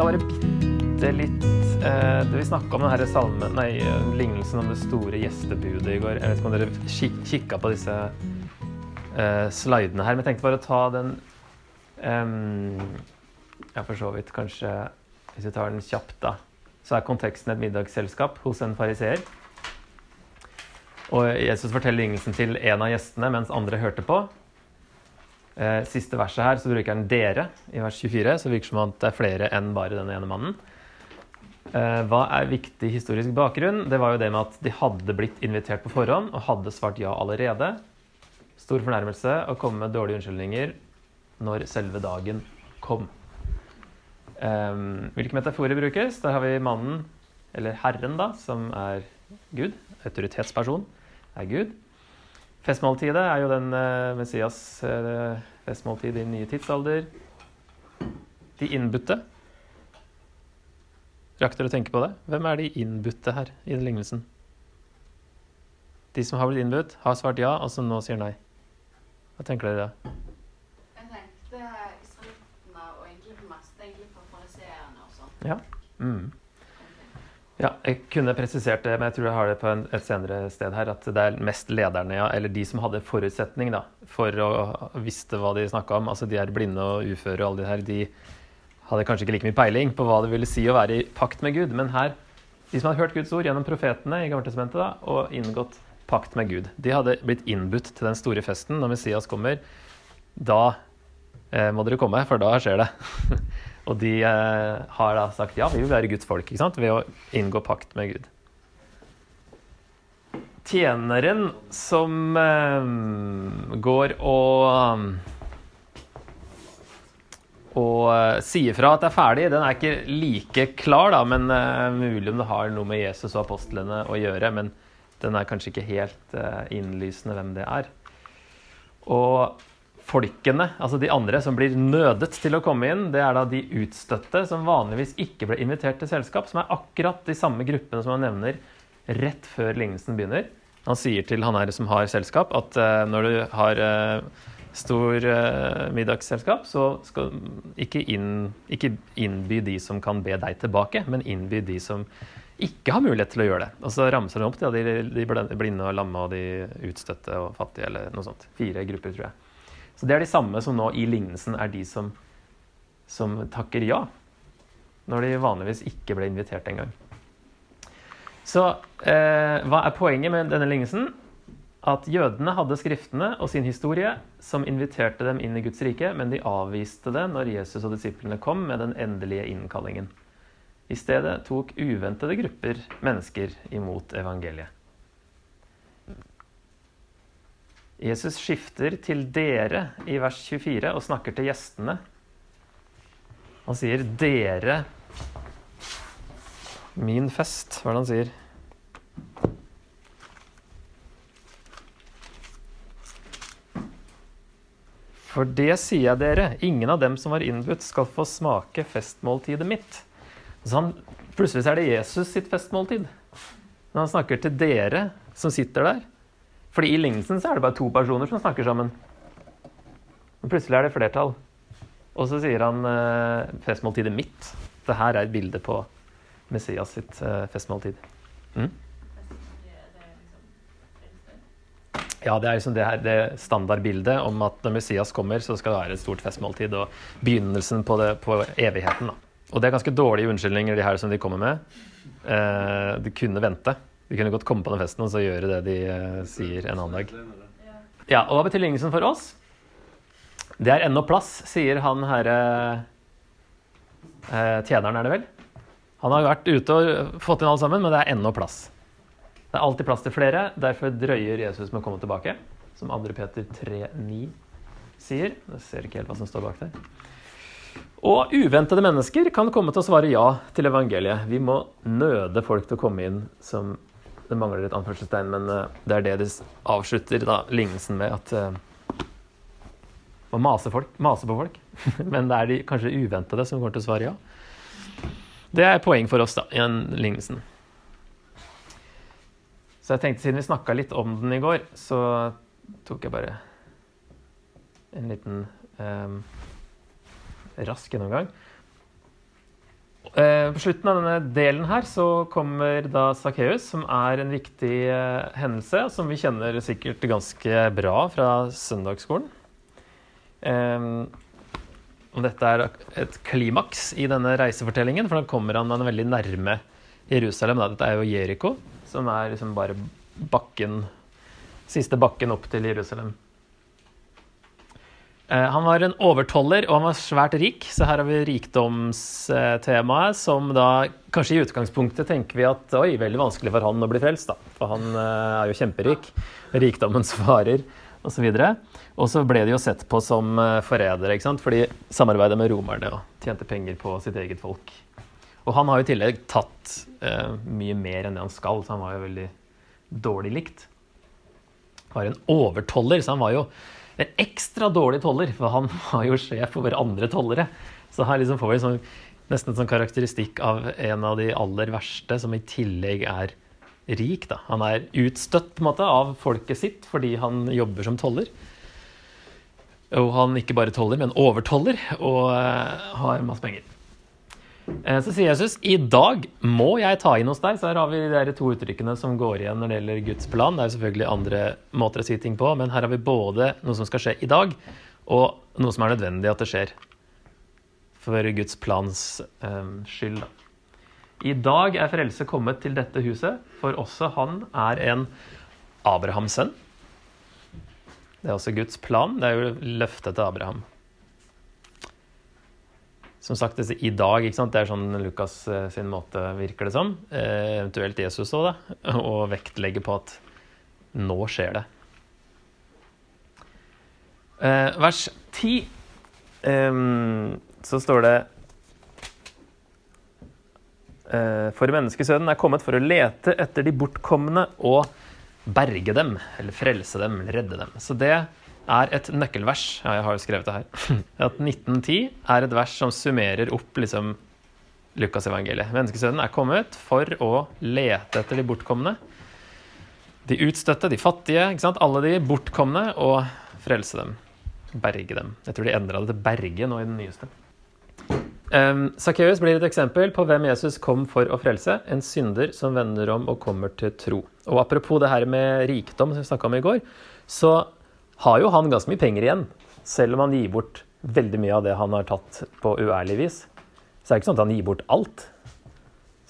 Skal var det bitte litt eh, Vi snakka om denne salmen, nei, lignelsen om det store gjestebudet i går. Jeg vet ikke om dere kik kikka på disse eh, slidene her, men jeg tenkte bare å ta den eh, Ja, for så vidt kanskje Hvis vi tar den kjapt, da. Så er konteksten et middagsselskap hos en fariseer. Og Jesus forteller lignelsen til en av gjestene mens andre hørte på. Eh, siste verset her så bruker han 'dere' i vers 24, så virker det som at det er flere enn bare den ene mannen. Eh, hva er viktig historisk bakgrunn? Det var jo det med at de hadde blitt invitert på forhånd og hadde svart ja allerede. Stor fornærmelse å komme med dårlige unnskyldninger når selve dagen kom. Eh, hvilke metaforer brukes? Der har vi mannen, eller Herren, da, som er Gud. Autoritetsperson er Gud. Festmåltidet er jo den uh, Messias uh, festmåltid i den nye tidsalder. De innbudte. Rakk dere å tenke på det? Hvem er de innbudte her i den lignelsen? De som har blitt innbudt, har svart ja, og som nå sier nei. Hva tenker dere da? Jeg tenkte israelittene og egentlig mest egentlig på fariseerne også. Ja. Mm. Ja, jeg kunne presisert det, men jeg tror jeg har det på en, et senere sted her. At det er mest lederne, ja, eller de som hadde forutsetning da, for å visste hva de snakka om. Altså de er blinde og uføre og alle de her. De hadde kanskje ikke like mye peiling på hva det ville si å være i pakt med Gud. Men her, de som hadde hørt Guds ord gjennom profetene i Gammeltestamentet da, og inngått pakt med Gud, de hadde blitt innbudt til den store festen når Messias kommer. Da eh, må dere komme, for da skjer det. Og de eh, har da sagt ja, vi vil være Guds folk ikke sant? ved å inngå pakt med Gud. Tjeneren som eh, går og og uh, sier fra at det er ferdig, den er ikke like klar, da, men uh, mulig om det har noe med Jesus og apostlene å gjøre. Men den er kanskje ikke helt uh, innlysende hvem det er. Og folkene, altså de andre som blir nødet til å komme inn, det er da de utstøtte som vanligvis ikke ble invitert til selskap, som er akkurat de samme gruppene som han nevner rett før lignelsen begynner. Han sier til han her som har selskap, at når du har stor uh, middagsselskap, så skal ikke, inn, ikke innby de som kan be deg tilbake, men innby de som ikke har mulighet til å gjøre det. Og så ramser han opp ja, de, de blinde og lamme og de utstøtte og fattige, eller noe sånt. Fire grupper, tror jeg. Så det er de samme som nå i lignelsen er de som, som takker ja, når de vanligvis ikke ble invitert engang. Så eh, hva er poenget med denne lignelsen? at jødene hadde skriftene og sin historie som inviterte dem inn i Guds rike, men de avviste det når Jesus og disiplene kom med den endelige innkallingen. I stedet tok uventede grupper mennesker imot evangeliet. Jesus skifter til 'dere' i vers 24 og snakker til gjestene. Han sier 'dere min fest', hva er det han sier? For det sier jeg dere, ingen av dem som var innbudt, skal få smake festmåltidet mitt. Så han, plutselig er det Jesus sitt festmåltid. Når han snakker til dere som sitter der. Fordi i lignelsen så er det bare to personer som snakker sammen. Men plutselig er det flertall. Og så sier han eh, festmåltidet mitt. Det her er et bilde på Messias sitt eh, festmåltid. Mm? Ja, det er liksom det, her, det standardbildet om at når Messias kommer, så skal det være et stort festmåltid og begynnelsen på, det, på evigheten. Da. Og det er ganske dårlige unnskyldninger de her som de kommer med. Eh, de kunne vente. De kunne godt komme på den festen og så gjøre det de eh, sier en annen dag. Ja, og Hva betyr lignelsen for oss? Det er ennå plass, sier han herre eh, Tjeneren, er det vel? Han har vært ute og fått inn alle sammen, men det er ennå plass. Det er alltid plass til flere, derfor drøyer Jesus med å komme tilbake. Som 2. Peter 3,9 sier. Jeg ser ikke helt hva som står bak der. Og uventede mennesker kan komme til å svare ja til evangeliet. Vi må nøde folk til å komme inn som Det mangler et anførselstegn, men eh, det er det de avslutter da, lignelsen med. At man maser, folk, maser på folk. men det er de kanskje uventede som kommer til å svare ja. Det er poeng for oss da, i den lignelsen. Så jeg tenkte, siden vi snakka litt om den i går, så tok jeg bare en liten eh, rask gjennomgang. Eh, På slutten av denne delen her så kommer da Sakkeus, som er en viktig eh, hendelse, som vi kjenner sikkert ganske bra fra søndagsskolen. Eh, og dette er et klimaks i denne reisefortellingen, for da kommer han han veldig nærme Jerusalem. Dette er jo Jeriko, som er liksom bare bakken Siste bakken opp til Jerusalem. Eh, Han var en overtoller, og han var svært rik, så her har vi rikdomstemaet, som da kanskje i utgangspunktet tenker vi at oi, veldig vanskelig for han å bli frelst, da. For han eh, er jo kjemperik. Rikdommens farer, osv. Og så ble de jo sett på som eh, forrædere, ikke sant, for de samarbeidet med romerne og tjente penger på sitt eget folk. Og han har jo i tillegg tatt uh, mye mer enn det han skal, så han var jo veldig dårlig likt. Var en overtoller, så han var jo en ekstra dårlig toller, for han var jo sjef over andre tollere. Så her liksom får vi sånn, nesten en sånn karakteristikk av en av de aller verste, som i tillegg er rik. Da. Han er utstøtt på en måte av folket sitt fordi han jobber som toller. Og han ikke bare toller, men overtoller, og eh, har masse penger. Eh, Så sier Jesus i dag må jeg ta inn hos deg. Så her har vi de to uttrykkene som går igjen når det gjelder Guds plan. Det er jo selvfølgelig andre måter å si ting på, men her har vi både noe som skal skje i dag, og noe som er nødvendig at det skjer. For Guds plans eh, skyld. I dag er frelse kommet til dette huset, for også han er en Abrahams sønn. Det er også Guds plan. Det er jo løftet til Abraham. Som sagt, i dag, ikke sant? det er sånn Lukas eh, sin måte, virker det som. Eh, eventuelt Jesus òg, da. Og vektlegge på at nå skjer det. Eh, vers 10 eh, så står det For menneskesønnen er kommet for å lete etter de bortkomne og berge dem, eller frelse dem, eller redde dem. Så det er et nøkkelvers. Ja, jeg har jo skrevet det her. At 1910 er et vers som summerer opp liksom Lukasevangeliet. Menneskesønnen er kommet for å lete etter de bortkomne. De utstøtte, de fattige, ikke sant? alle de bortkomne, og frelse dem. Berge dem. Jeg tror de endra det til berge nå i den nyeste. Um, Sakkeus blir et eksempel på hvem Jesus kom for å frelse. En synder som vender om og kommer til tro. Og apropos det her med rikdom, som vi snakka om i går, så har jo han ganske mye penger igjen. Selv om han gir bort veldig mye av det han har tatt på uærlig vis. Så er det ikke sånn at han gir bort alt.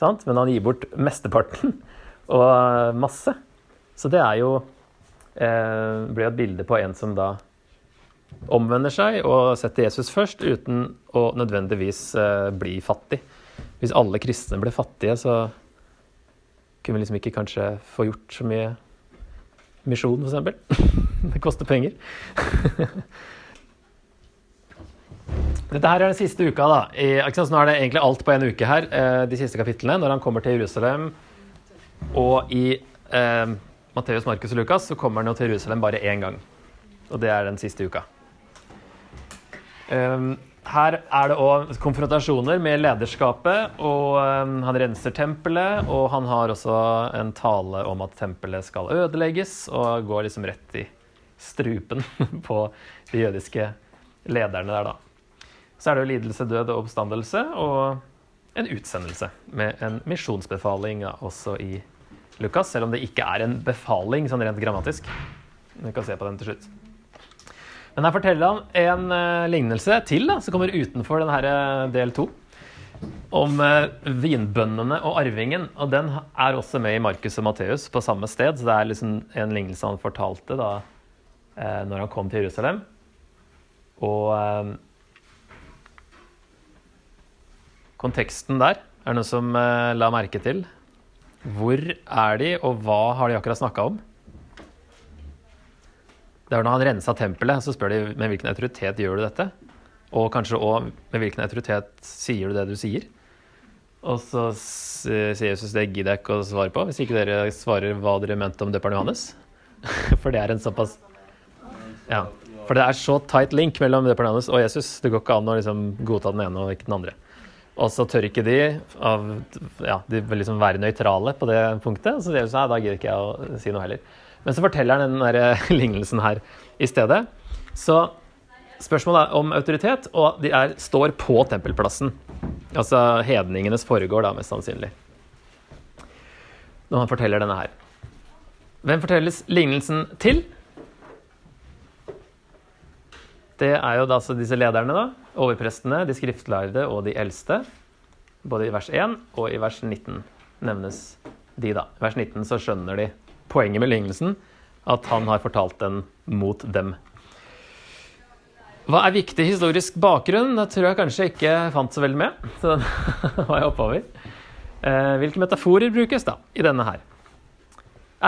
Sant? Men han gir bort mesteparten og masse. Så det er jo eh, blir et bilde på en som da omvender seg og setter Jesus først, uten å nødvendigvis eh, bli fattig. Hvis alle kristne ble fattige, så kunne vi liksom ikke kanskje få gjort så mye misjon, f.eks. det koster penger. Dette her er den siste uka. da. I, så nå er det egentlig alt på en uke her, eh, de siste kapitlene. Når han kommer til Jerusalem. Og i eh, Matteus, Markus og Lukas så kommer han jo til Jerusalem bare én gang. Og det er den siste uka. Um, her er det òg konfrontasjoner med lederskapet, og um, han renser tempelet. Og han har også en tale om at tempelet skal ødelegges, og går liksom rett i strupen på de jødiske lederne der, da. Så er det jo lidelse, død og oppstandelse, og en utsendelse med en misjonsbefaling også i Lukas, selv om det ikke er en befaling sånn rent grammatisk. Vi kan se på den til slutt. Men jeg forteller om en uh, lignelse til, da, som kommer utenfor denne uh, del to. Om uh, vinbøndene og arvingen. Og den er også med i Markus og Matteus på samme sted. Så det er liksom en lignelse han fortalte da når han kom til Jerusalem. Og konteksten der er noe som la merke til. Hvor er de, og hva har de akkurat snakka om? Det er når han rensa tempelet, så spør de med hvilken autoritet gjør du dette? Og kanskje òg med hvilken autoritet sier du det du sier? Og så sier Jesus det gidder jeg ikke å svare på, hvis ikke dere svarer hva dere mente om døperen Johannes. For det er en såpass Ja. For det er så tight link mellom døperen Johannes og Jesus. Det går ikke an å liksom godta den ene og ikke den andre. Og så tør ikke de, av, ja, de vil liksom være nøytrale på det punktet. Så sier sånn, da gidder ikke jeg å si noe heller. Men så forteller han den der lignelsen her i stedet. Så spørsmålet er om autoritet, og de er, står på tempelplassen. Altså hedningenes foregår, da, mest sannsynlig. Når han forteller denne her. Hvem fortelles lignelsen til? Det er jo da altså disse lederne, da. Overprestene, de skriftlærde og de eldste. Både i vers 1 og i vers 19 nevnes de, da. I vers 19 så skjønner de poenget med lignelsen, at han har fortalt den mot dem. Hva er viktig historisk bakgrunn? Det tror jeg kanskje ikke fant så veldig med. Så den var jeg oppover. Eh, hvilke metaforer brukes da i denne her?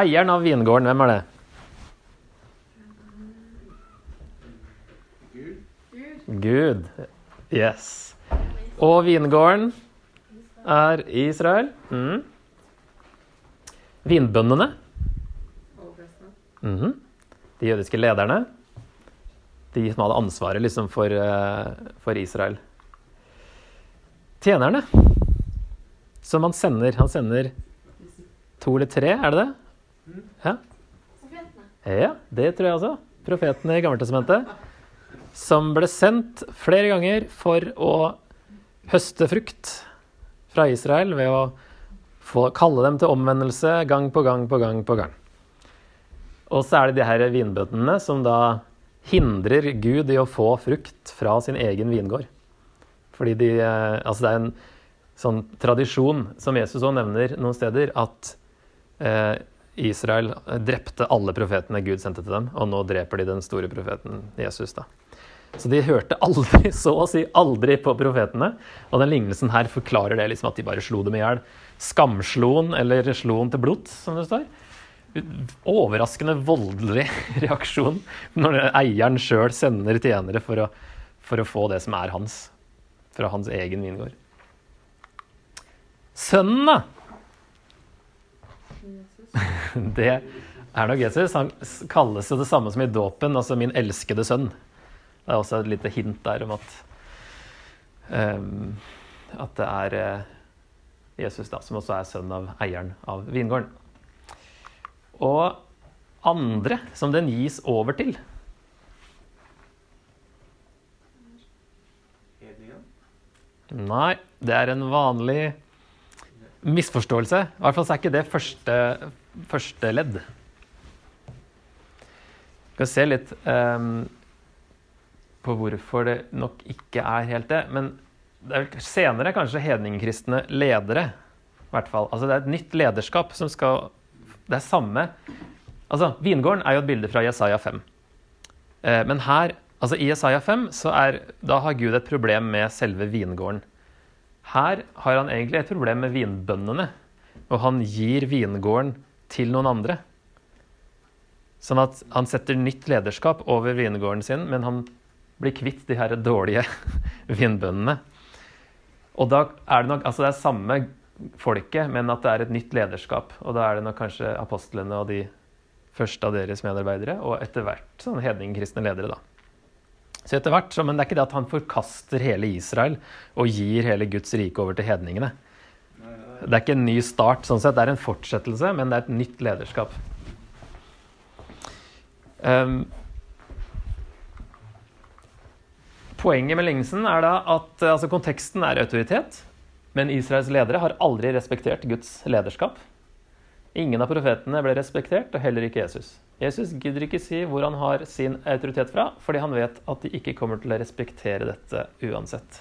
Eieren av vingården, hvem er det? Gud. Yes. Og vingården er Israel. Mm. Vinbøndene. Mhm. De jødiske lederne. De som hadde ansvaret liksom for, eh, for Israel. Tjenerne. Som han sender. Han sender to eller tre, er det det? Ja, ja det tror jeg også. Profetene i Gammeltestamentet. Som ble sendt flere ganger for å høste frukt fra Israel ved å få kalle dem til omvendelse gang på gang på gang på gang. Og så er det de her vinbøndene som da hindrer Gud i å få frukt fra sin egen vingård. Fordi de eh, Altså det er en sånn tradisjon som Jesus òg nevner noen steder, at eh, Israel drepte alle profetene Gud sendte til dem, og nå dreper de den store profeten Jesus. da. Så de hørte aldri, så å si aldri på profetene. Og den lignelsen her forklarer det liksom at de bare slo dem i hjel. Skamsloen, eller sloen til blods, som det står. Overraskende voldelig reaksjon når eieren sjøl sender tjenere for å, for å få det som er hans. Fra hans egen vingård. Sønnen, da? Det er nok Jesus. Han kalles jo det samme som i dåpen, altså 'min elskede sønn'. Det er også et lite hint der om at um, at det er eh, Jesus da, som også er sønn av eieren av vingården. Og andre som den gis over til. Nei, det er en vanlig misforståelse. I hvert fall så er ikke det første, første ledd. Vi skal se litt um, på hvorfor det nok ikke er helt det. Men det er senere kanskje hedningkristne ledere. I hvert fall. Altså det er et nytt lederskap som skal Det er samme Altså, Vingården er jo et bilde fra Jesaja 5. Eh, men her, altså i Jesaja 5, så er, da har Gud et problem med selve vingården. Her har han egentlig et problem med vinbøndene. Og han gir vingården til noen andre. Sånn at han setter nytt lederskap over vingården sin, men han blir kvitt de her dårlige vinbøndene. Og da er det nok Altså det er samme folket, men at det er et nytt lederskap. Og da er det nok kanskje apostlene og de første av deres medarbeidere, og etter hvert sånn hedningkristne ledere, da. Så etter hvert, så, Men det er ikke det at han forkaster hele Israel og gir hele Guds rike over til hedningene. Det er ikke en ny start, sånn sett. Det er en fortsettelse, men det er et nytt lederskap. Um, poenget med lignelsen er da at altså, konteksten er autoritet, men Israels ledere har aldri respektert Guds lederskap. Ingen av profetene ble respektert, og heller ikke Jesus. Jesus gidder ikke si hvor han har sin autoritet fra, fordi han vet at de ikke kommer til å respektere dette uansett.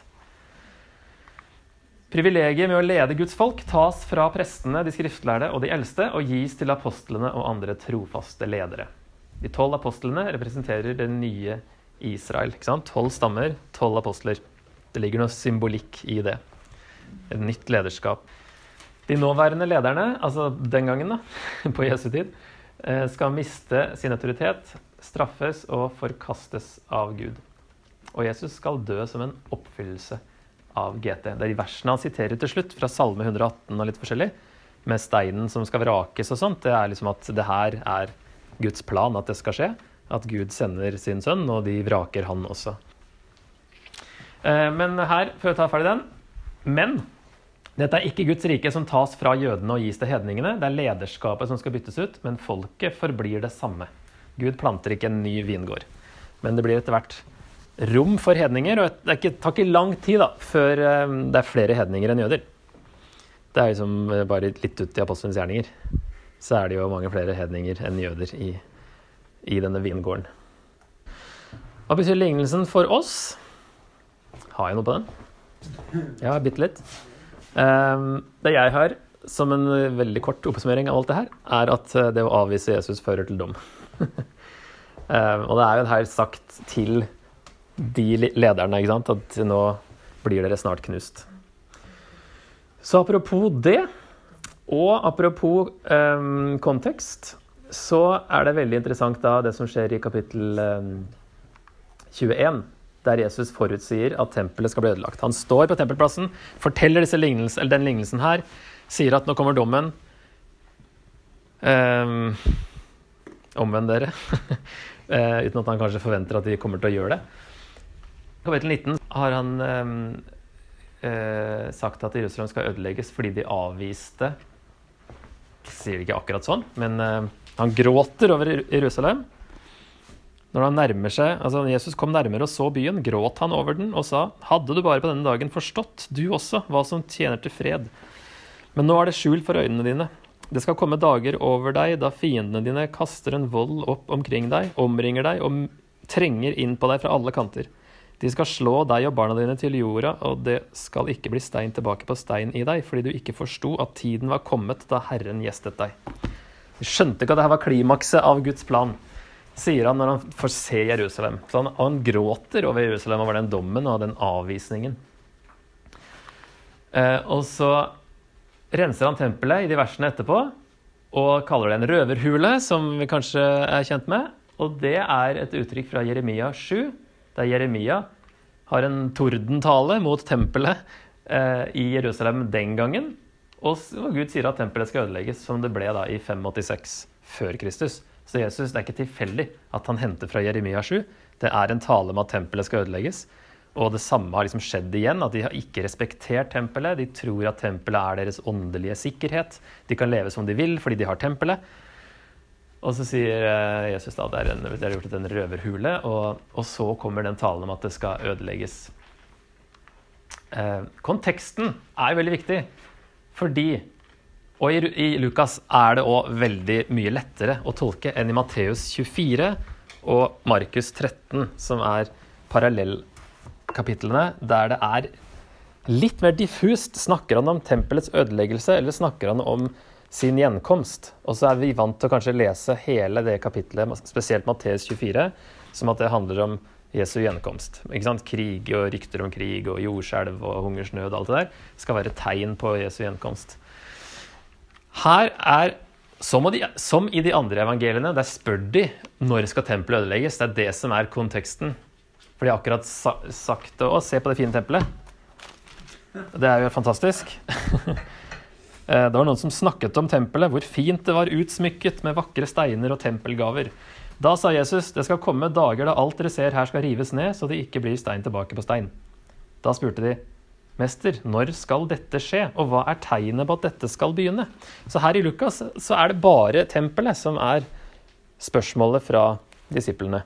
Privilegiet med å lede Guds folk tas fra prestene, de skriftlærde og de eldste, og gis til apostlene og andre trofaste ledere. De tolv apostlene representerer det nye Israel. Tolv stammer, tolv apostler. Det ligger noe symbolikk i det. Et nytt lederskap. De nåværende lederne, altså den gangen, da, på Jesu tid, eh, skal miste sin autoritet, straffes og forkastes av Gud. Og Jesus skal dø som en oppfyllelse av GT. Det er de versene han siterer til slutt, fra Salme 118 og litt forskjellig, med steinen som skal vrakes og sånt. Det er liksom at det her er Guds plan at det skal skje. At Gud sender sin sønn, og de vraker han også. Eh, Men her, for å ta ferdig den Men dette er ikke Guds rike som tas fra jødene og gis til hedningene. Det er lederskapet som skal byttes ut, men folket forblir det samme. Gud planter ikke en ny vingård. Men det blir etter hvert rom for hedninger. Og det ikke, tar ikke lang tid da, før eh, det er flere hedninger enn jøder. Det er liksom eh, bare litt ut i apostelens gjerninger. Så er det jo mange flere hedninger enn jøder i, i denne vingården. Hva betyr lignelsen for oss? Har jeg noe på den? Ja, bitte litt. Um, det jeg har som en veldig kort oppsummering av alt det her, er at eh, det å avvise Jesus fører til dom. um, og det er jo her sagt til de lederne, ikke sant, at nå blir dere snart knust. Så apropos det, og apropos um, kontekst, så er det veldig interessant da det som skjer i kapittel 21 der Jesus forutsier at tempelet skal bli ødelagt. Han står på tempelplassen, forteller lignelse, den lignelsen her, sier at nå kommer dommen. Um, omvend dere. uh, uten at han kanskje forventer at de kommer til å gjøre det. I kapittel 19 har han um, uh, sagt at Jerusalem skal ødelegges fordi de avviste Sier det ikke akkurat sånn, men uh, han gråter over Jerusalem. Når han nærmer seg, altså Jesus kom nærmere og så byen, gråt han over den og sa, Hadde du bare på denne dagen forstått, du også, hva som tjener til fred. Men nå er det skjult for øynene dine. Det skal komme dager over deg da fiendene dine kaster en vold opp omkring deg, omringer deg og trenger inn på deg fra alle kanter. De skal slå deg og barna dine til jorda, og det skal ikke bli stein tilbake på stein i deg, fordi du ikke forsto at tiden var kommet da Herren gjestet deg. Du skjønte ikke at dette var klimakset av Guds plan sier han når han får se Jerusalem. Så han, han gråter over Jerusalem over den dommen og den avvisningen. Eh, og så renser han tempelet i de versene etterpå og kaller det en røverhule, som vi kanskje er kjent med. Og det er et uttrykk fra Jeremia 7, der Jeremia har en tordentale mot tempelet eh, i Jerusalem den gangen. Og Gud sier at tempelet skal ødelegges, som det ble da i 586 før Kristus. Så Jesus, det er ikke tilfeldig at han henter fra Jeremia 7. Det er en tale om at tempelet skal ødelegges. Og det samme har liksom skjedd igjen, at de har ikke respektert tempelet. De tror at tempelet er deres åndelige sikkerhet. De kan leve som de vil fordi de har tempelet. Og så sier eh, Jesus da det er en, de har gjort en røverhule, og, og, så kommer den talen om at det skal ødelegges. Eh, konteksten er veldig viktig, fordi og i, i Lukas er det òg veldig mye lettere å tolke enn i Matteus 24 og Markus 13, som er parallellkapitlene, der det er litt mer diffust. Snakker han om tempelets ødeleggelse, eller snakker han om sin gjenkomst? Og så er vi vant til å kanskje lese hele det kapitlet, spesielt Matteus 24, som at det handler om Jesu gjenkomst. Krig og rykter om krig og jordskjelv og hungersnød og alt det der skal være tegn på Jesu gjenkomst. Her er som, de, som, i de andre evangeliene, der spør de når skal tempelet ødelegges. Det er det som er konteksten. For de har akkurat sa, sagt det. òg. se på det fine tempelet. Det er jo fantastisk. Eh, det var noen som snakket om tempelet, hvor fint det var utsmykket med vakre steiner og tempelgaver. Da sa Jesus det skal komme dager da alt dere ser her skal rives ned, så det ikke blir stein tilbake på stein. Da spurte de Mester, når skal dette skje, og hva er tegnet på at dette skal begynne? Så her i Lukas så er det bare tempelet som er spørsmålet fra disiplene.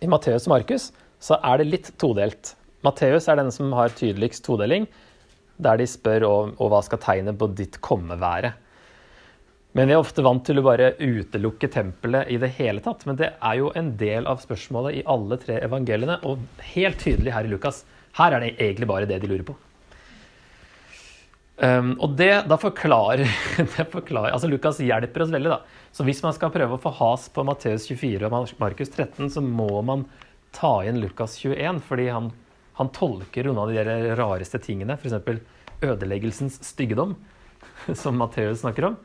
I Matteus og Markus så er det litt todelt. Matteus er den som har tydeligst todeling, der de spør om og hva skal tegnet på ditt komme være. Men vi er ofte vant til å bare utelukke tempelet i det hele tatt. Men det er jo en del av spørsmålet i alle tre evangeliene, og helt tydelig her i Lukas. Her er det egentlig bare det de lurer på. Um, og det da forklarer, det forklarer, altså Lukas hjelper oss veldig. da. Så hvis man skal prøve å få has på Matteus 24 og Markus 13, så må man ta inn Lukas 21, fordi han, han tolker noen av de rareste tingene. F.eks. ødeleggelsens styggedom, som Matteus snakker om.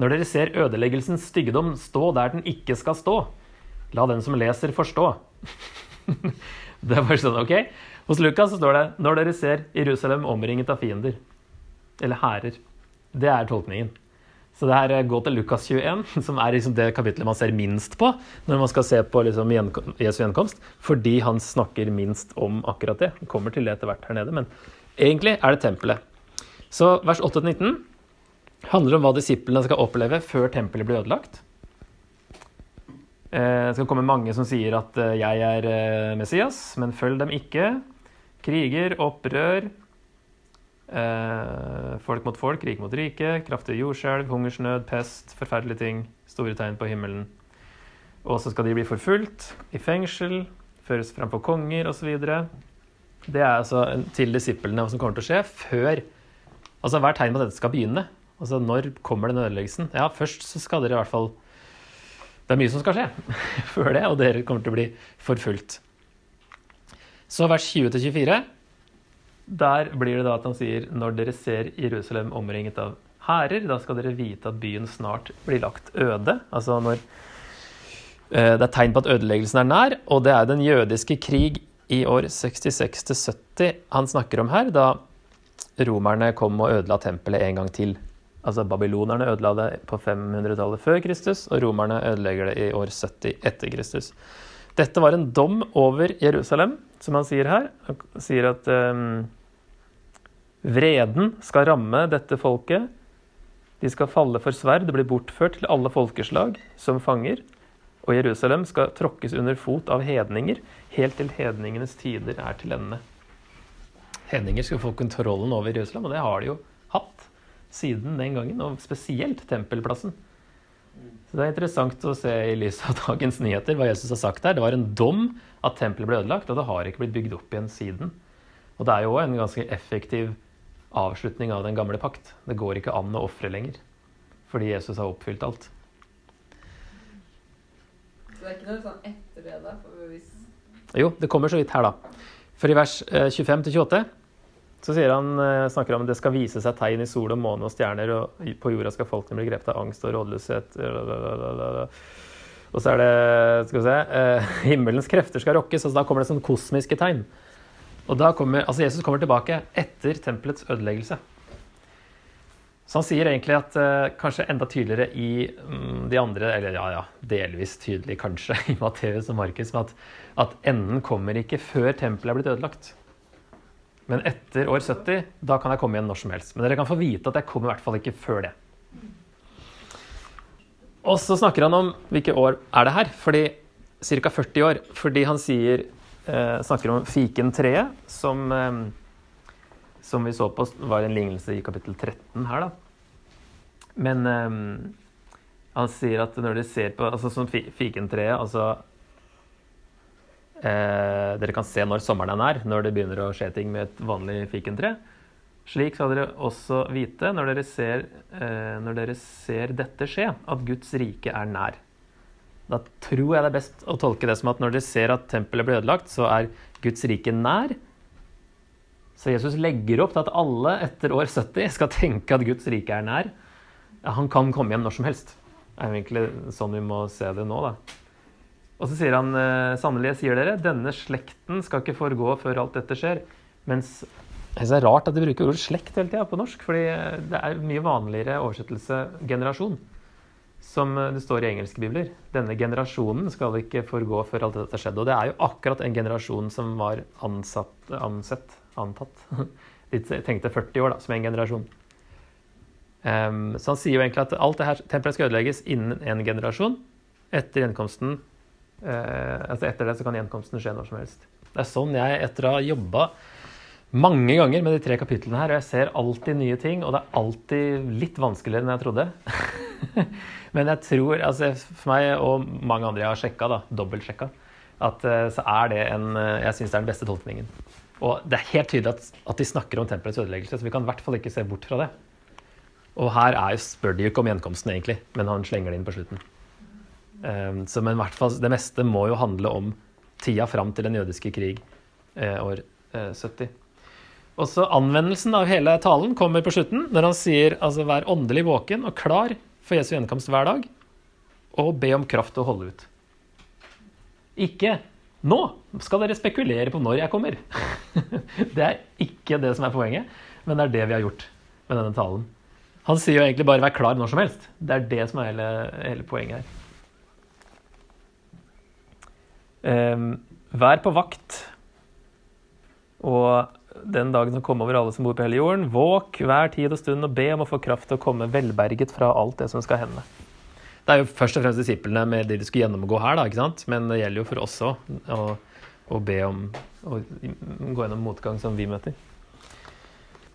Når dere ser ødeleggelsens styggedom stå der den ikke skal stå, la den som leser, forstå. det er bare sånn, ok? Hos Lukas står det 'Når dere ser Jerusalem omringet av fiender', eller hærer. Det er tolkningen. Så det her går til Lukas 21, som er liksom det kapitlet man ser minst på når man skal se på liksom Jesu gjenkomst, fordi han snakker minst om akkurat det. Han kommer til det etter hvert her nede, men egentlig er det tempelet. Så vers 8-19 handler om hva disiplene skal oppleve før tempelet blir ødelagt. Eh, Det skal komme mange som sier at eh, jeg er eh, Messias, men følg dem ikke. Kriger, opprør, eh, folk mot folk, rike mot rike, kraftig jordskjelv, hungersnød, pest, forferdelige ting, store tegn på himmelen. Og så skal de bli forfulgt, i fengsel, føres fram for konger osv. Det er altså til disiplene hva som kommer til å skje før Altså hva er tegn på at dette skal begynne? Altså når kommer den ødeleggelsen? Ja, først så skal dere i hvert fall Det er mye som skal skje før det, og dere kommer til å bli forfulgt. Så vers 20-24, der blir det da at han sier når dere ser Jerusalem omringet av hærer, da skal dere vite at byen snart blir lagt øde. Altså når eh, det er tegn på at ødeleggelsen er nær, og det er den jødiske krig i år 66-70 han snakker om her, da romerne kom og ødela tempelet en gang til. Altså Babylonerne ødela det på 500-tallet før Kristus, og romerne ødelegger det i år 70 etter Kristus. Dette var en dom over Jerusalem, som han sier her. Han sier at um, vreden skal ramme dette folket. De skal falle for sverd og bli bortført til alle folkeslag som fanger. Og Jerusalem skal tråkkes under fot av hedninger, helt til hedningenes tider er til ende. Hedninger skal få kontrollen over Jerusalem, og det har de jo hatt siden den gangen, og spesielt tempelplassen. Så Det er interessant å se i lys av dagens nyheter hva Jesus har sagt der. Det var en dom at tempelet ble ødelagt, og det har ikke blitt bygd opp igjen siden. Og det er jo en ganske effektiv avslutning av den gamle pakt. Det går ikke an å ofre lenger, fordi Jesus har oppfylt alt. Så det er ikke noe sånn etter det, da? For hvis Jo, det kommer så vidt her, da. For i vers 25-28 så sier han, snakker han om det skal vise seg tegn i sol og måne og stjerner, og på jorda skal folkene bli grepet av angst og rådløshet. Og så er det skal vi se, eh, himmelens krefter skal rokkes, og da kommer det sånne kosmiske tegn. Og da kommer, altså Jesus kommer tilbake etter tempelets ødeleggelse. Så han sier egentlig at eh, kanskje enda tydeligere i mm, de andre, eller ja, ja, delvis tydelig kanskje i Matteus og Markus, at, at enden kommer ikke før tempelet er blitt ødelagt. Men etter år 70, da kan jeg komme igjen når som helst. Men dere kan få vite at jeg kommer i hvert fall ikke før det. Og så snakker han om hvilke år er det her, fordi ca. 40 år. Fordi han sier, eh, snakker om fikentreet, som, eh, som vi så på var en lignelse i kapittel 13 her, da. Men eh, han sier at når dere ser på altså som fikentreet altså eh, Dere kan se når sommeren er nær, når det begynner å skje ting med et vanlig fikentre. Slik skal dere også vite når dere, ser, eh, når dere ser dette skje, at Guds rike er nær. Da tror jeg det er best å tolke det som at når dere ser at tempelet blir ødelagt, så er Guds rike nær. Så Jesus legger opp til at alle etter år 70 skal tenke at Guds rike er nær. Han kan komme hjem når som helst. Det er egentlig sånn vi må se det nå, da. Og så sier han eh, sannelig, sier dere, denne slekten skal ikke foregå før alt dette skjer. Mens det er rart at de bruker ordet slekt hele tida på norsk, fordi det er mye vanligere oversettelse generasjon, som det står i engelske bibler. Denne generasjonen skal ikke forgå før alt dette skjedde. Og det er jo akkurat en generasjon som var ansatt, ansett, antatt. De tenkte 40 år da, som en generasjon. Um, så han sier jo egentlig at alt det her tempelet skal ødelegges innen en generasjon. Etter gjenkomsten altså etter det så kan gjenkomsten skje når som helst. Det er sånn jeg, etter å ha jobba mange ganger med de tre kapitlene her, og jeg ser alltid nye ting, og det er alltid litt vanskeligere enn jeg trodde. Men jeg tror, altså for meg og mange andre jeg har sjekka, da, dobbeltsjekka, at uh, så er det en uh, Jeg syns det er den beste tolkningen. Og det er helt tydelig at, at de snakker om tempelets ødeleggelse, så vi kan i hvert fall ikke se bort fra det. Og her er, spør de jo ikke om gjenkomsten, egentlig, men han slenger det inn på slutten. Um, så men hvert fall, det meste må jo handle om tida fram til den jødiske krig eh, år eh, 70. Også Anvendelsen av hele talen kommer på slutten, når han sier altså vær åndelig våken og klar for Jesu gjenkomst hver dag, og be om kraft til å holde ut. Ikke nå skal dere spekulere på når jeg kommer. det er ikke det som er poenget, men det er det vi har gjort med denne talen. Han sier jo egentlig bare 'vær klar når som helst'. Det er det som er hele, hele poenget her. Um, vær på vakt, og den dagen som kommer over alle som bor på hele jorden, våk hver tid og stund og be om å få kraft til å komme velberget fra alt det som skal hende. Det er jo først og fremst disiplene med det de skulle gjennomgå her, da, ikke sant? men det gjelder jo for oss òg å, å be om å gå gjennom motgang som vi møter.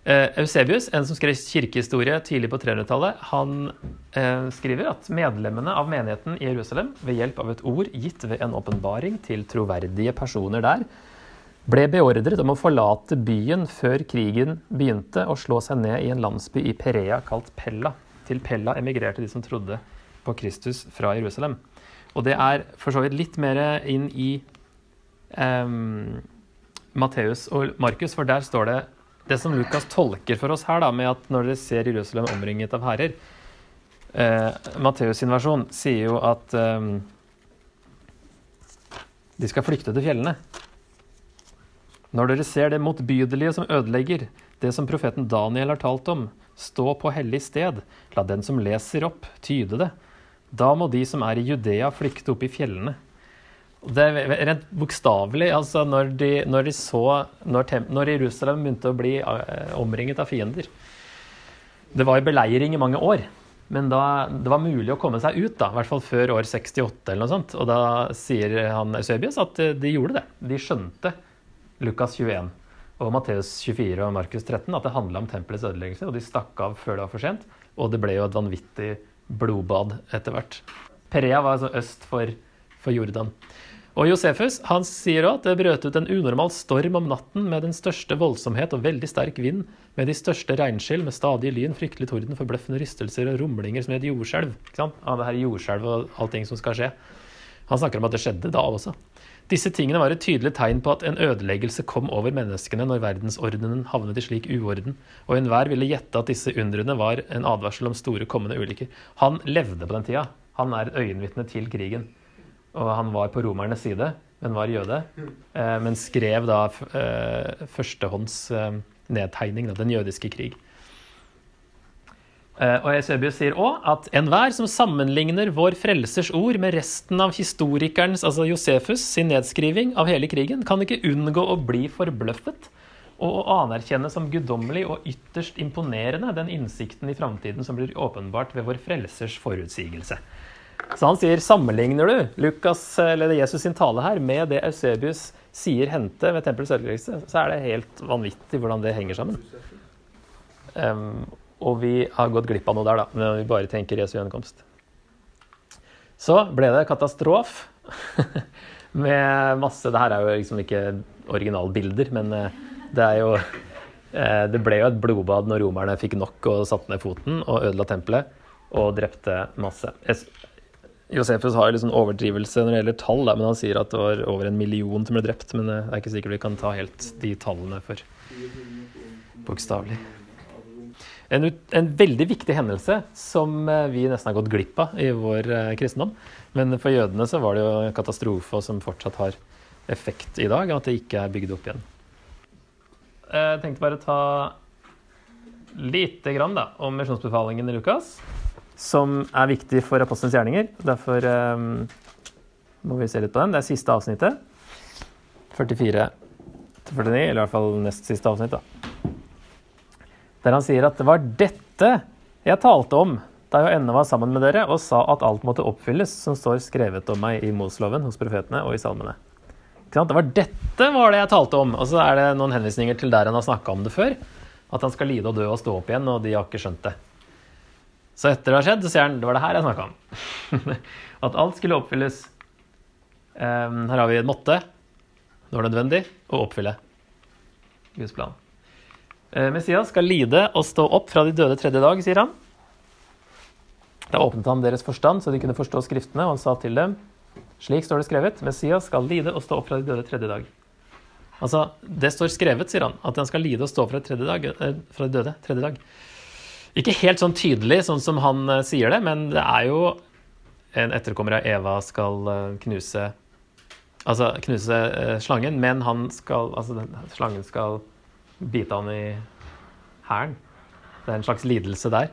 Eh, Eusebius, en som skrev kirkehistorie tidlig på 300-tallet, han eh, skriver at medlemmene av menigheten i Jerusalem ved hjelp av et ord gitt ved en åpenbaring til troverdige personer der, ble beordret om å forlate byen før krigen begynte og slå seg ned i en landsby i Perea kalt Pella. Til Pella emigrerte de som trodde på Kristus fra Jerusalem. Og det er for så vidt litt mer inn i eh, Matteus og Markus, for der står det det som Lukas tolker for oss her, da, med at når dere ser Jerusalem omringet av herrer eh, Matteus sin versjon sier jo at eh, de skal flykte til fjellene. Når dere ser det motbydelige som ødelegger, det som profeten Daniel har talt om, stå på hellig sted, la den som leser opp, tyde det. Da må de som er i Judea, flykte opp i fjellene. Det er rent bokstavelig. Altså når, når de så når, når, Jerusalem begynte å bli uh, omringet av fiender Det var jo beleiring i mange år, men da, det var mulig å komme seg ut, da, i hvert fall før år 68 eller noe sånt. Og da sier han Eusebius at de gjorde det. De skjønte Lukas 21 og Matteus 24 og Markus 13 at det handla om tempelets ødeleggelse, og de stakk av før det var for sent. Og det ble jo et vanvittig blodbad etter hvert. Perea var altså øst for, for Jordan. Og Josefus han sier også at det brøt ut en unormal storm om natten med den største voldsomhet og veldig sterk vind, med de største regnskyll, med stadig lyn, fryktelig torden, forbløffende rystelser og rumlinger som et jordskjelv. Ikke det her jordskjelv og allting som skal skje. Han snakker om at det skjedde da også. Disse tingene var et tydelig tegn på at en ødeleggelse kom over menneskene når verdensordenen havnet i slik uorden, og enhver ville gjette at disse undrene var en advarsel om store kommende ulykker. Han levde på den tida. Han er øyenvitne til krigen og han var på romernes side, men var jøde. Eh, men skrev da eh, førstehånds eh, nedtegning av den jødiske krig. Og Esebius sier òg at enhver som sammenligner vår frelsers ord med resten av historikerens, altså Josefus, sin nedskriving av hele krigen, kan ikke unngå å bli forbløffet og å anerkjenne som guddommelig og ytterst imponerende den innsikten i framtiden som blir åpenbart ved vår frelsers forutsigelse. Så han sier sammenligner du Lukas, eller Jesus sin tale her med det Eusebius sier hendte ved tempelets ødeleggelse, så er det helt vanvittig hvordan det henger sammen. Um, og vi har gått glipp av noe der, da, når vi bare tenker Jesu gjenkomst. Så ble det katastrof med masse Det her er jo liksom ikke originalbilder, men eh, det er jo eh, Det ble jo et blodbad når romerne fikk nok og satte ned foten og ødela tempelet og drepte masse. Josefus har litt sånn overdrivelse når det gjelder tall, da, men han sier at det var over en million som ble drept. Men det er ikke sikkert vi kan ta helt de tallene for bokstavelig. En, en, veldig viktig hendelse som eh, vi nesten har gått glipp av i vår uh, kristendom. Men for jødene så var det jo en katastrofe som fortsatt har effekt i dag, at det ikke er bygd opp igjen. Jeg tenkte bare å ta lite grann da, om misjonsbefalingen i Lukas som er viktig for apostelens gjerninger. Derfor um, må vi se litt på den. Det er siste avsnittet. 44 til 49, eller i hvert fall nest siste avsnitt. da. Der han sier at det var dette jeg talte om da jeg ennå var sammen med dere og sa at alt måtte oppfylles som står skrevet om meg i Mosloven, hos profetene og i salmene. Det var dette var det jeg talte om. Og så er det noen henvisninger til der han har snakka om det før. At han skal lide og dø og stå opp igjen, og de har ikke skjønt det. Så etter det har skjedd, så sier han det var det her jeg snakka om. at alt skulle oppfylles. Um, her har vi en måtte. Det var nødvendig å oppfylle Guds plan. Uh, Messias skal lide og stå opp fra de døde tredje dag, sier han. Da åpnet han deres forstand, så de kunne forstå Skriftene, og han sa til dem slik står det skrevet, Messias skal lide og stå opp fra de døde tredje dag. Altså, Det står skrevet, sier han, at han skal lide og stå opp fra, tredje dag, eh, fra de døde tredje dag. Ikke helt sånn tydelig, sånn som han uh, sier det, men det er jo en etterkommer av Eva skal uh, knuse Altså knuse uh, slangen, men han skal Altså, slangen skal bite han i hælen. Det er en slags lidelse der.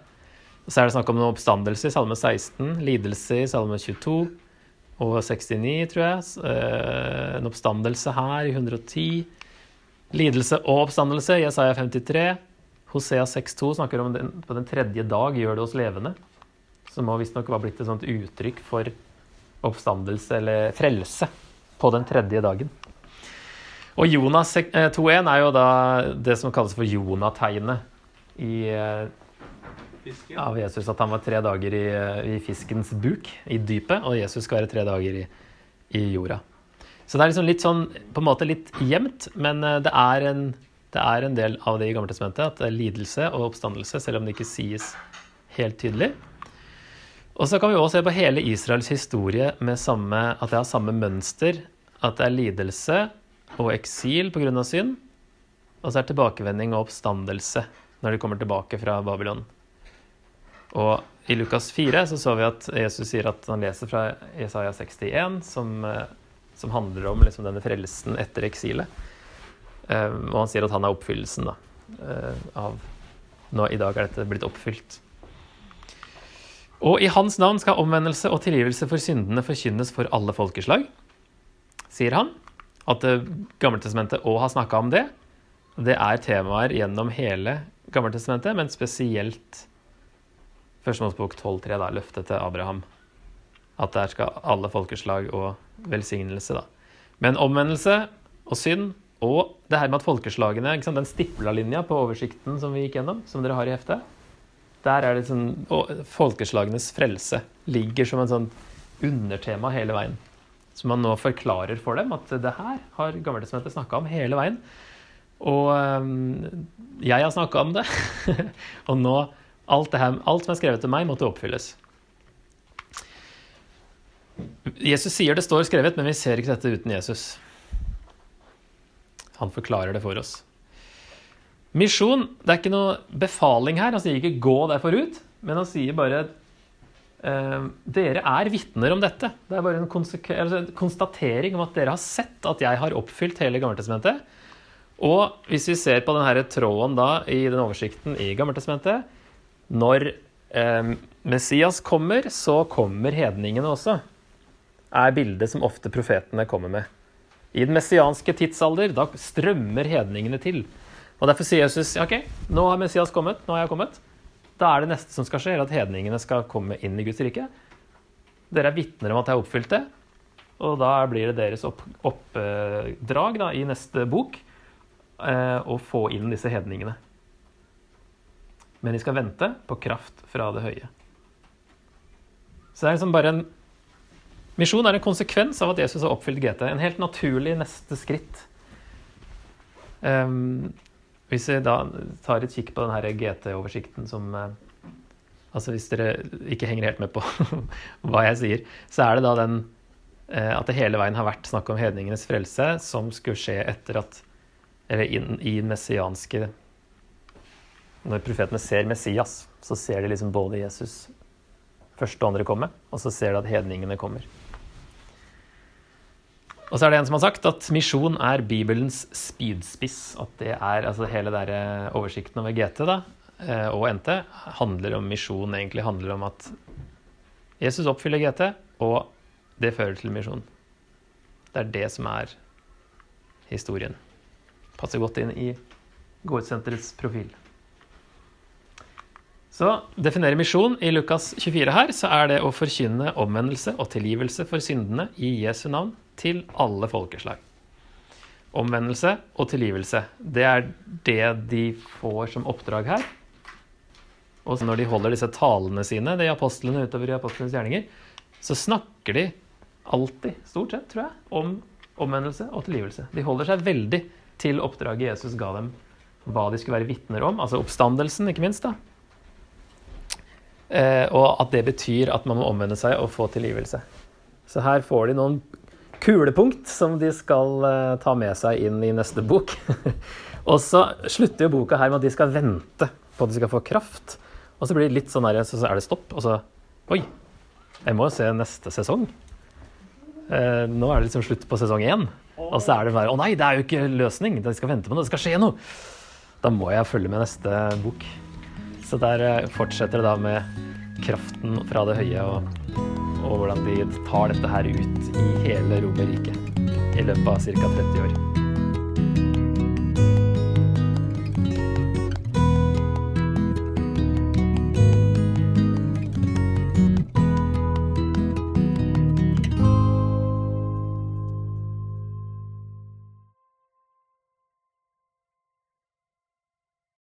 Så er det snakk om noen oppstandelse i Salme 16, lidelse i Salme 22 og 69, tror jeg. En oppstandelse her i 110. Lidelse og oppstandelse i Jesaja 53. Hosea 6,2 snakker om den, på den tredje dag gjør det oss levende. som må visstnok var blitt et sånt uttrykk for oppstandelse eller frelse på den tredje dagen. Og Jonas eh, 2.1 er jo da det som kalles for Jonategnet i, eh, Fisken. av Jesus. At han var tre dager i, eh, i fiskens buk, i dypet, og Jesus skal være tre dager i, i jorda. Så det er liksom litt sånn, på en måte litt gjemt, men eh, det er en, det er en del av det i Gammeltestamentet, at det er lidelse og oppstandelse, selv om det ikke sies helt tydelig. Og så kan vi også se på hele Israels historie med samme, at det har samme mønster. At det er lidelse og eksil pga. synd. Og så er det tilbakevending og oppstandelse når de kommer tilbake fra Babylon. Og i Lukas 4 så så vi at Jesus sier at han leser fra Jesaja 61, som, eh, som handler om liksom denne frelsen etter eksilet. Eh, og han sier at han er oppfyllelsen da, eh, av nå, I dag er dette blitt oppfylt. Og i hans navn skal omvendelse og tilgivelse for syndene forkynnes for alle folkeslag, sier han. At det Gammeltestamentet òg har snakka om det. Det er temaer gjennom hele Gammeltestamentet, men spesielt Første Mosebok 12.3, da, løftet til Abraham. At der skal alle folkeslag og velsignelse, da. Men omvendelse og synd, og det her med at folkeslagene sant, Den stipla linja på oversikten som vi gikk gjennom, som dere har i heftet, der er det sånn Folkeslagenes frelse ligger som en sånn undertema hele veien. Så man nå forklarer for dem at det her har Gammeltestamentet snakka om hele veien. Og jeg har snakka om det. og nå alt, det her, alt som er skrevet til meg, måtte oppfylles. Jesus sier det står skrevet, men vi ser ikke dette uten Jesus. Han forklarer det for oss. Misjon, det er ikke noe befaling her. Han sier ikke 'gå derfor ut', men han sier bare eh, 'Dere er vitner om dette'. Det er bare en altså konstatering om at dere har sett at jeg har oppfylt hele Gammeltestamentet. Og hvis vi ser på denne tråden da i den oversikten i Gammeltestamentet Når eh, Messias kommer, så kommer hedningene også. Er bildet som ofte profetene kommer med. I den messianske tidsalder, da strømmer hedningene til. Og Derfor sier Jesus ok, nå har Messias kommet, nå har jeg kommet. Da er det neste som skal skje, er at hedningene skal komme inn i Guds rike. Dere er vitner om at jeg har oppfylt det, og da blir det deres opp, oppdrag da, i neste bok eh, å få inn disse hedningene. Men de skal vente på kraft fra det høye. Så det er liksom bare en Misjon er en konsekvens av at Jesus har oppfylt GT. En helt naturlig neste skritt. Um, hvis vi da tar et kikk på denne GT-oversikten som eh, Altså hvis dere ikke henger helt med på hva jeg sier, så er det da den eh, at det hele veien har vært snakk om hedningenes frelse som skulle skje etter at Eller inn, i messianske Når profetene ser Messias, så ser de liksom både Jesus første og andre komme, og så ser de at hedningene kommer. Og så er det en som har sagt at misjon er Bibelens spydspiss. At det er altså hele der eh, oversikten over GT da, eh, og NT handler om misjon, egentlig handler om at Jesus oppfyller GT, og det fører til misjon. Det er det som er historien. Passer godt inn i Gårdsenterets profil. Så definerer misjon i Lukas 24 her, så er det å forkynne omvendelse og tilgivelse for syndene i Jesu navn til alle folkeslag. Omvendelse og tilgivelse, det er det de får som oppdrag her. Og når de holder disse talene sine, de apostlene utover i apostlenes gjerninger, så snakker de alltid, stort sett, tror jeg, om omvendelse og tilgivelse. De holder seg veldig til oppdraget Jesus ga dem, hva de skulle være vitner om, altså oppstandelsen, ikke minst. da. Eh, og at det betyr at man må omvende seg og få tilgivelse. Så her får de noen kulepunkt som de skal eh, ta med seg inn i neste bok. og så slutter jo boka her med at de skal vente på at de skal få kraft. Og så blir det litt sånn her, så er det stopp, og så Oi, jeg må jo se neste sesong. Eh, nå er det liksom slutt på sesong én. Og så er det bare Å nei, det er jo ikke løsning! De skal vente på noe, det skal skje noe! Da må jeg følge med neste bok. Så der eh, fortsetter det da med kraften fra det høye, og, og hvordan de tar dette her ut i hele Romerriket i løpet av ca. 30 år.